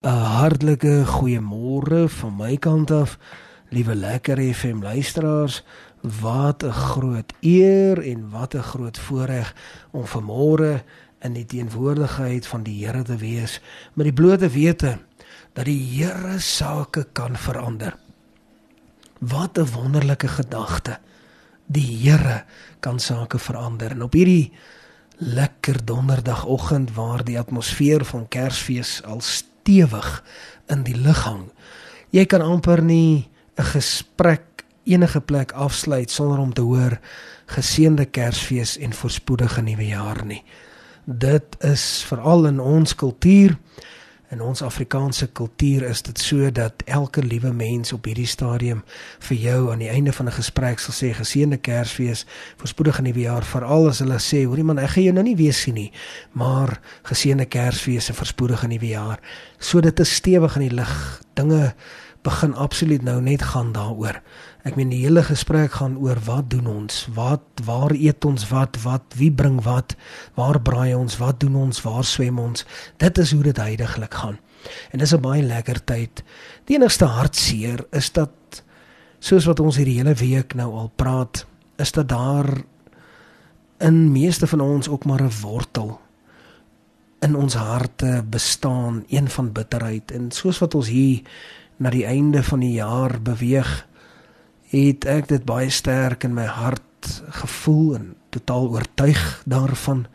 'n Hartlike goeiemôre van my kant af, liewe lekker FM luisteraars. Wat 'n groot eer en wat 'n groot voorreg om vanmôre in die teenwoordigheid van die Here te wees met die blote wete dat die Here sake kan verander. Wat 'n wonderlike gedagte. Die Here kan sake verander. En op hierdie lekker donderdagoggend waar die atmosfeer van Kersfees al stewig in die lug hang. Jy kan amper nie 'n gesprek enige plek afsluit sonder om te hoor geseënde Kersfees en voorspoedige nuwe jaar nie. Dit is veral in ons kultuur In ons Afrikaanse kultuur is dit so dat elke liewe mens op hierdie stadium vir jou aan die einde van 'n gesprek sal sê geseënde Kersfees, voorspoedige nuwe jaar, veral as hulle sê, hoorie man, ek gaan jou nou nie weer sien nie, maar geseënde Kersfees en voorspoedige nuwe jaar. So dit is stewig in die lig. Dinge begin absoluut nou net gaan daaroor. Ek meen die hele gesprek gaan oor wat doen ons? Wat waar eet ons wat? Wat wie bring wat? Waar braai ons? Wat doen ons? Waar swem ons? Dit is hoe dit heidaglik gaan. En dis 'n baie lekker tyd. Die enigste hartseer is dat soos wat ons hierdie hele week nou al praat, is dat daar in meeste van ons ook maar 'n wortel in ons harte bestaan, een van bitterheid. En soos wat ons hier na die einde van die jaar beweeg, het ek dit baie sterk in my hart gevoel en totaal oortuig daarvan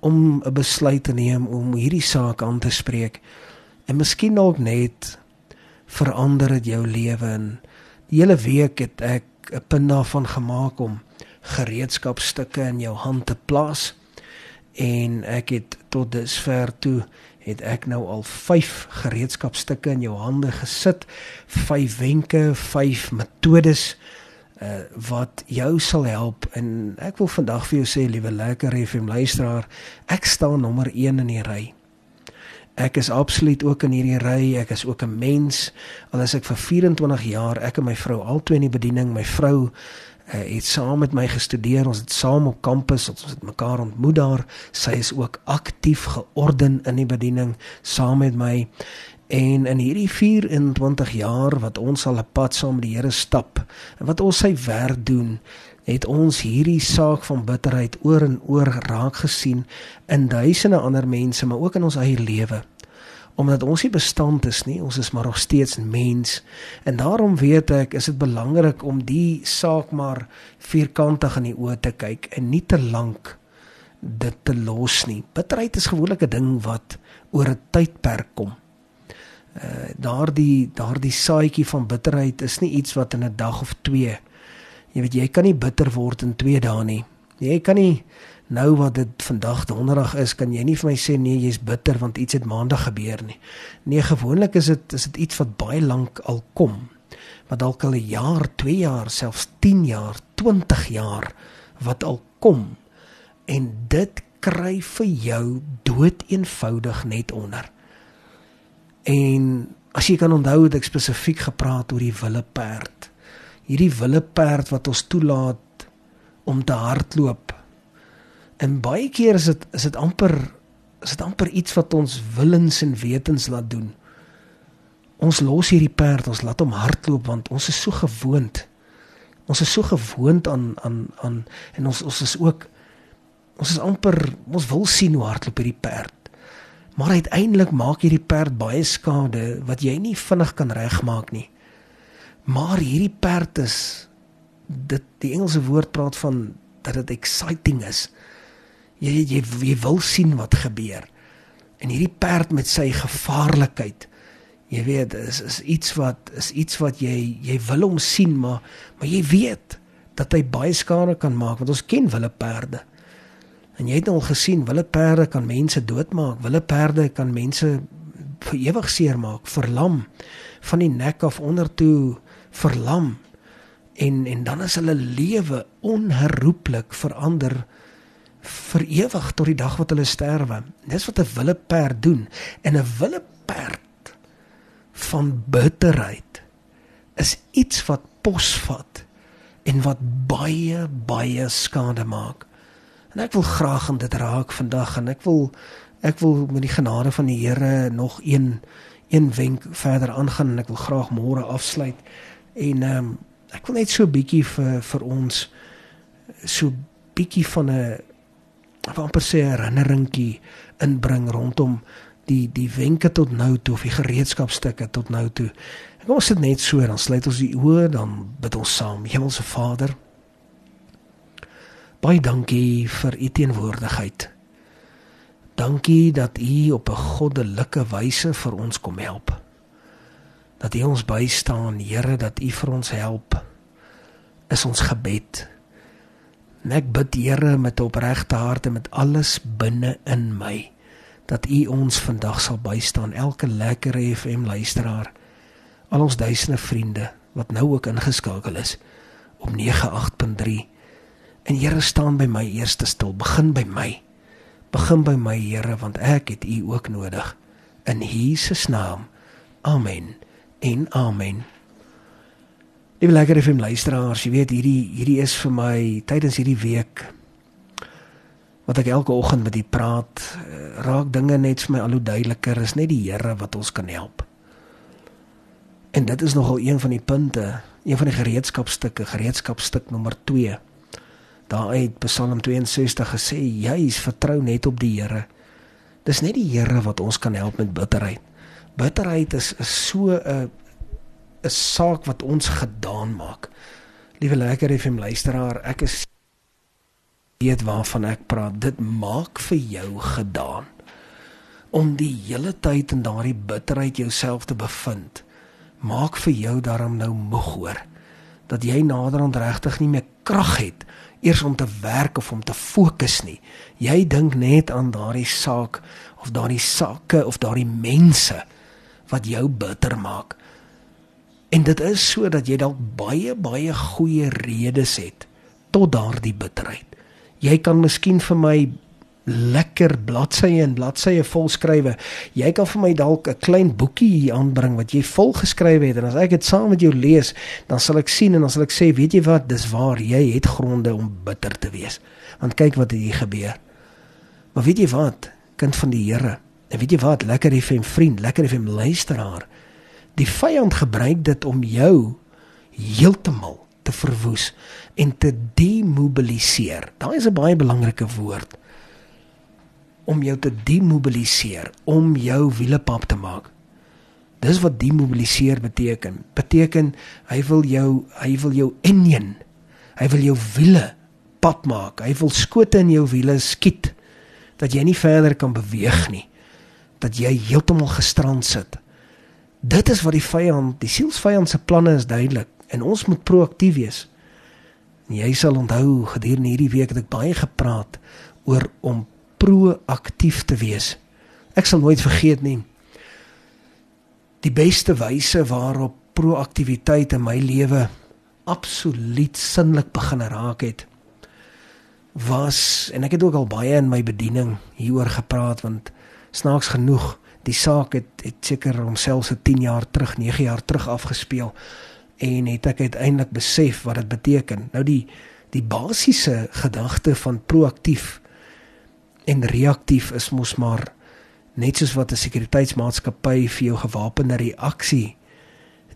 om 'n besluit te neem om hierdie saak aan te spreek. En miskien dalk net verander dit jou lewe en die hele week het ek 'n punt daarvan gemaak om gereedskapstukke in jou hand te plaas en ek het tot dusver toe het ek nou al 5 gereedskapstukke in jou hande gesit, 5 wenke, 5 metodes uh wat jou sal help en ek wil vandag vir jou sê liewe lekker FM luisteraar, ek staan nommer 1 in die ry. Ek is absoluut ook in hierdie ry. Ek is ook 'n mens. Al is ek vir 24 jaar, ek en my vrou albei in die bediening. My vrou uh, het saam met my gestudeer. Ons het saam op kampus, ons het mekaar ontmoet daar. Sy is ook aktief georden in die bediening saam met my. En in hierdie 24 jaar wat ons al 'n pad saam met die Here stap en wat ons sy werk doen, het ons hierdie saak van bitterheid oor en oor raak gesien in duisende ander mense, maar ook in ons eie lewe omdat ons nie bestand is nie, ons is maar nog steeds mens. En daarom weet ek, is dit belangrik om die saak maar vierkantig in die oë te kyk en nie te lank dit te los nie. Bitterheid is gewoonlik 'n ding wat oor 'n tydperk kom. Uh daardie daardie saadjie van bitterheid is nie iets wat in 'n dag of 2. Jy weet jy kan nie bitter word in 2 dae nie. Jy kan nie nou wat dit vandag donderdag is, kan jy nie vir my sê nee, jy's bitter want iets het maandag gebeur nie. Nee, gewoonlik is dit is dit iets wat baie lank al kom. Wat dalk al 'n jaar, 2 jaar, selfs 10 jaar, 20 jaar wat al kom. En dit kry vir jou dood eenvoudig net onder. En as jy kan onthou het ek spesifiek gepraat oor die wille perd. Hierdie wille perd wat ons toelaat om te hardloop En baie keer is dit is dit amper is dit amper iets wat ons willens en wetens laat doen. Ons los hierdie perd, ons laat hom hardloop want ons is so gewoond. Ons is so gewoond aan aan aan en ons ons is ook ons is amper ons wil sien hoe hardloop hierdie perd. Maar uiteindelik maak hierdie perd baie skade wat jy nie vinnig kan regmaak nie. Maar hierdie perd is dit die Engelse woord praat van dat dit exciting is jy jy jy wil sien wat gebeur. En hierdie perd met sy gevaarlikheid. Jy weet, is is iets wat is iets wat jy jy wil hom sien, maar maar jy weet dat hy baie skade kan maak want ons ken wille perde. En jy het al gesien wille perde kan mense doodmaak. Wille perde kan mense vir ewig seermaak, verlam van die nek af onder toe verlam. En en dan is hulle lewe onherroepelik verander vir ewig tot die dag wat hulle sterwe. Dis wat 'n wille perd doen. En 'n wille perd van bitterheid is iets wat posvat en wat baie baie skade maak. En ek wil graag aan dit raak vandag en ek wil ek wil met die genade van die Here nog een een wenk verder aangaan en ek wil graag môre afsluit. En ehm um, ek wil net so 'n bietjie vir vir ons so bietjie van 'n amper sê herinneringkie inbring rondom die die wenke tot nou toe of die gereedskapstukke tot nou toe. Kom ons sit net so dan sluit ons die oë dan bid ons saam. Hemelse Vader, baie dankie vir u teenwoordigheid. Dankie dat U op 'n goddelike wyse vir ons kom help. Dat U ons bystaan, Here, dat U vir ons help. Is ons gebed. En ek bid Here met opregte hart en met alles binne in my dat U ons vandag sal bystaan, elke lekker FM luisteraar, al ons duisende vriende wat nou ook ingeskakel is op 98.3. En Here staan by my eerste stil, begin by my. Begin by my Here want ek het U ook nodig. In Jesus naam. Amen. En amen. Liewe lekker FM luisteraars, jy weet hierdie hierdie is vir my tydens hierdie week wat ek elke oggend met u praat, eh, raak dinge net vir my al hoe duideliker. Is net die Here wat ons kan help. En dit is nogal een van die punte, een van die gereedskapstukke, gereedskapstuk nommer 2 daar uit Psalm 62 gesê juis vertrou net op die Here. Dis net die Here wat ons kan help met bitterheid. Bitterheid is, is so 'n 'n saak wat ons gedaan maak. Liewe lekker FM luisteraar, ek is weet waarvan ek praat. Dit maak vir jou gedaan om die hele tyd in daardie bitterheid jouself te bevind. Maak vir jou daarom nou moeg hoor dat jy naderhand regtig nie meer krag het eers om te werk of om te fokus nie. Jy dink net aan daardie saak of daardie sake of daardie mense wat jou bitter maak. En dit is sodat jy dalk baie baie goeie redes het tot daardie bitterheid. Jy kan miskien vir my lekker bladsye en bladsye vol skrywe. Jy kan vir my dalk 'n klein boekie hier aanbring wat jy vol geskrywe het en as ek dit saam met jou lees, dan sal ek sien en dan sal ek sê, weet jy wat, dis waar, jy het gronde om bitter te wees. Want kyk wat hier gebeur. Maar weet jy wat, kind van die Here, weet jy wat, lekker 'n vriend, lekker 'n luisteraar. Die vyand gebruik dit om jou heeltemal te verwoes en te demobiliseer. Daai is 'n baie belangrike woord om jou te demobiliseer, om jou wiele pap te maak. Dis wat demobiliseer beteken. Beteken hy wil jou hy wil jou enjin. Hy wil jou wiele pap maak. Hy wil skote in jou wiele skiet dat jy nie verder kan beweeg nie. Dat jy heeltemal gestrand sit. Dit is wat die vyand, die sielsvyand se planne is duidelik en ons moet proaktief wees. En jy sal onthou gedurende hierdie week het ek baie gepraat oor om proaktief te wees. Ek sal nooit vergeet nie. Die beste wyse waarop proaktiwiteit in my lewe absoluut sinlik begin raak het was en ek het ook al baie in my bediening hieroor gepraat want snaaks genoeg die saak het het seker homself se 10 jaar terug 9 jaar terug afgespeel en het ek uiteindelik besef wat dit beteken nou die die basiese gedagte van proaktief en reaktief is mos maar net soos wat 'n sekuriteitsmaatskappy vir jou gewapende reaksie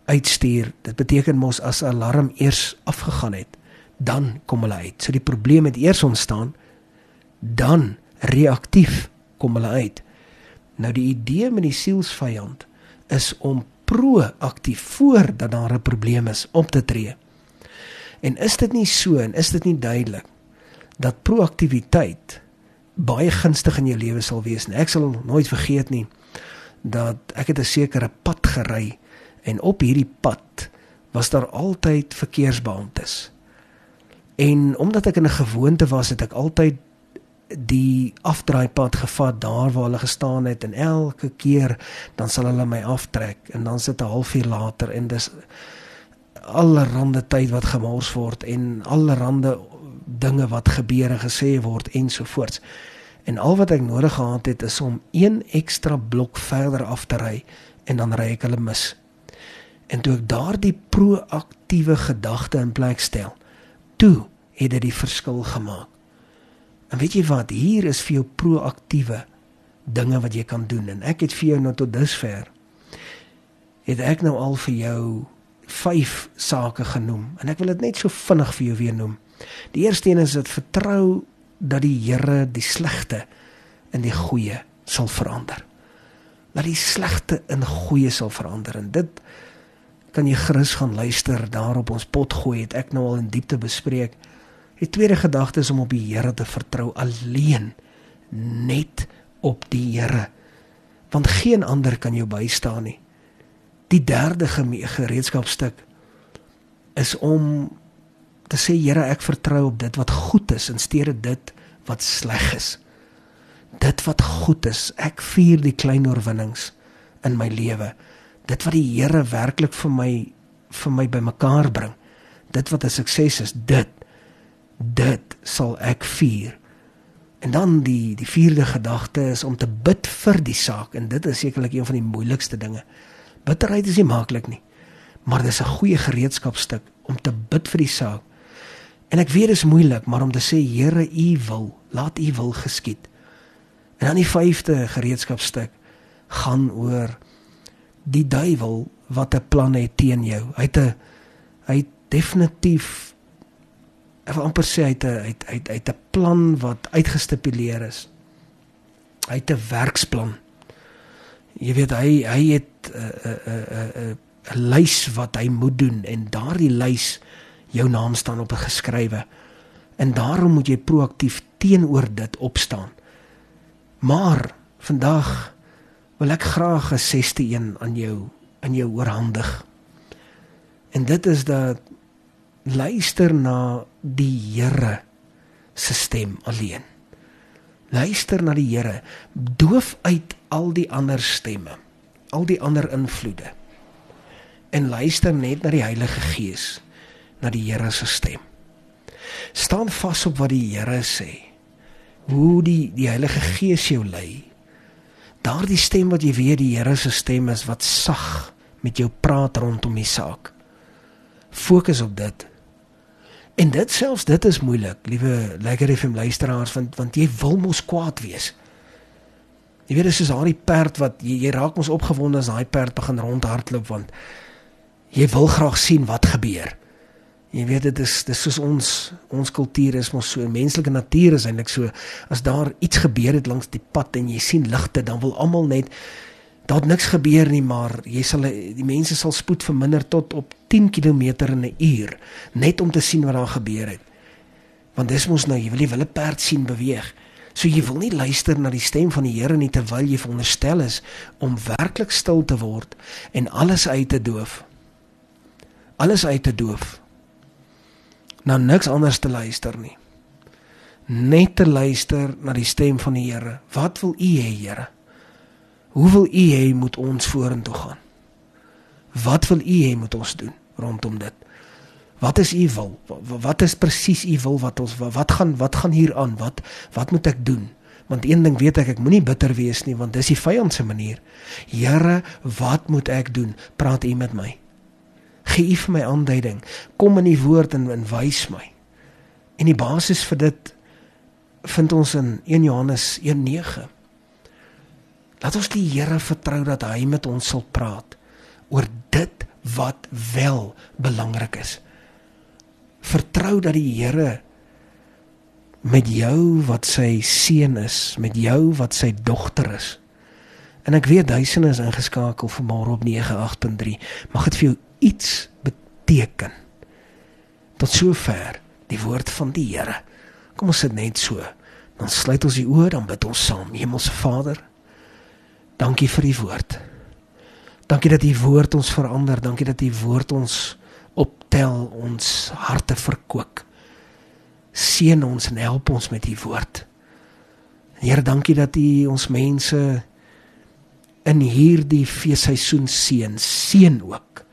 uitstuur. Dit beteken mos as 'n alarm eers afgegaan het, dan kom hulle uit. So die probleem het eers ontstaan, dan reaktief kom hulle uit. Nou die idee met die sielsvyand is om proaktief voordat daar 'n probleem is op te tree. En is dit nie so en is dit nie duidelik dat proaktiwiteit baie gunstig in jou lewe sal wees. En ek sal nooit vergeet nie dat ek het 'n sekere pad gery en op hierdie pad was daar altyd verkeersbeamptes. En omdat ek in 'n gewoonte was, het ek altyd die afdraaipad gevat daar waar hulle gestaan het en elke keer dan sal hulle my aftrek en dan sit 'n halfuur later en dis allerhande tyd wat gemors word en allerhande dinge wat gebeur en gesê word ensovoorts. En al wat ek nodig gehad het is om een ekstra blok verder af te ry en dan ry ek hulle mis. En toe ek daardie proaktiewe gedagte in plek stel, toe het dit die verskil gemaak. En weet jy wat, hier is vir jou proaktiewe dinge wat jy kan doen en ek het vir jou nou tot dusver het ek nou al vir jou vyf sake genoem en ek wil dit net so vinnig vir jou weer noem. Die eerste een is dit vertrou dat die Here die slegte in die goeie sal verander. Dat die slegte in goeie sal verander en dit kan jy gerus gaan luister daar op ons pot gooi het ek nou al in diepte bespreek. Die tweede gedagte is om op die Here te vertrou alleen net op die Here. Want geen ander kan jou bystaan nie. Die derde gereedskapstuk is om te sê Here, ek vertrou op dit wat goed is in steede dit wat sleg is. Dit wat goed is, ek vier die klein oorwinnings in my lewe. Dit wat die Here werklik vir my vir my bymekaar bring. Dit wat 'n sukses is, dit dit sal ek vier. En dan die die vierde gedagte is om te bid vir die saak en dit is sekerlik een van die moeilikste dinge. Bitterheid is nie maklik nie. Maar dis 'n goeie gereedskapstuk om te bid vir die saak. En ek weet dit is moeilik, maar om te sê Here, U wil, laat U wil geskied. En dan die vyfde gereedskapstuk gaan oor die duiwel wat 'n plan het teen jou. Hy het 'n hy het definitief ek wil amper sê hy het 'n hy het, hy het, 'n plan wat uitgestipuleer is. Hy het 'n werksplan. Jy weet hy hy het 'n 'n 'n 'n 'n lys wat hy moet doen en daardie lys jou naam staan op geskrywe. En daarom moet jy proaktief teenoor dit opstaan. Maar vandag wil ek graag 'n 6ste een aan jou in jou oorhandig. En dit is dat luister na die Here se stem alleen. Luister na die Here, doof uit al die ander stemme, al die ander invloede. En luister net na die Heilige Gees, na die Here se stem. Staan vas op wat die Here sê. Hoe die die Heilige Gees jou lei. Daardie stem wat jy weet die Here se stem is wat sag met jou praat rondom die saak. Fokus op dit En dit selfs dit is moeilik, liewe lekker FM luisteraars, want want jy wil mos kwaad wees. Jy weet dis soos daai perd wat jy, jy raak mos opgewonde as daai perd begin rondhardloop want jy wil graag sien wat gebeur. Jy weet dit is dis soos ons ons kultuur is mos so menslike natuur is eintlik so as daar iets gebeur het langs die pad en jy sien ligte dan wil almal net daar het niks gebeur nie maar jy sal die mense sal spoed verminder tot op 10 km in 'n uur net om te sien wat daar gebeur het. Want dis mos nou jy wil nie wille perd sien beweeg. So jy wil nie luister na die stem van die Here nie terwyl jy veronderstel is om werklik stil te word en alles uit te doof. Alles uit te doof. Nou niks anders te luister nie. Net te luister na die stem van die Here. Wat wil u hê Here Hoe wil U hê moet ons vorentoe gaan? Wat wil U hê moet ons doen rondom dit? Wat is U wil? Wat is presies U wil wat ons wat gaan wat gaan hier aan? Wat wat moet ek doen? Want een ding weet ek, ek moenie bitter wees nie want dis die vyand se manier. Here, wat moet ek doen? Praat U met my. Gee U vir my aanduiding. Kom in die woord en, en wys my. En die basis vir dit vind ons in 1 Johannes 1:9. Laat ons die Here vertrou dat hy met ons sal praat oor dit wat wel belangrik is. Vertrou dat die Here met jou wat sy seun is, met jou wat sy dogter is. En ek weet duisende is ingeskakel vir môre op 98.3. Mag dit vir jou iets beteken. Tot sover die woord van die Here. Kom ons sit net so. Dan sluit ons die oë, dan bid ons saam. Hemelse Vader, Dankie vir die woord. Dankie dat u woord ons verander. Dankie dat u woord ons optel, ons harte verkoop. Seën ons en help ons met u woord. Here, dankie dat u ons mense in hierdie feesseisoen seën. Seën ook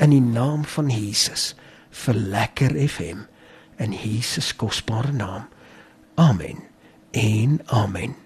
in die naam van Jesus vir lekker FM in Jesus kosbare naam. Amen. En amen.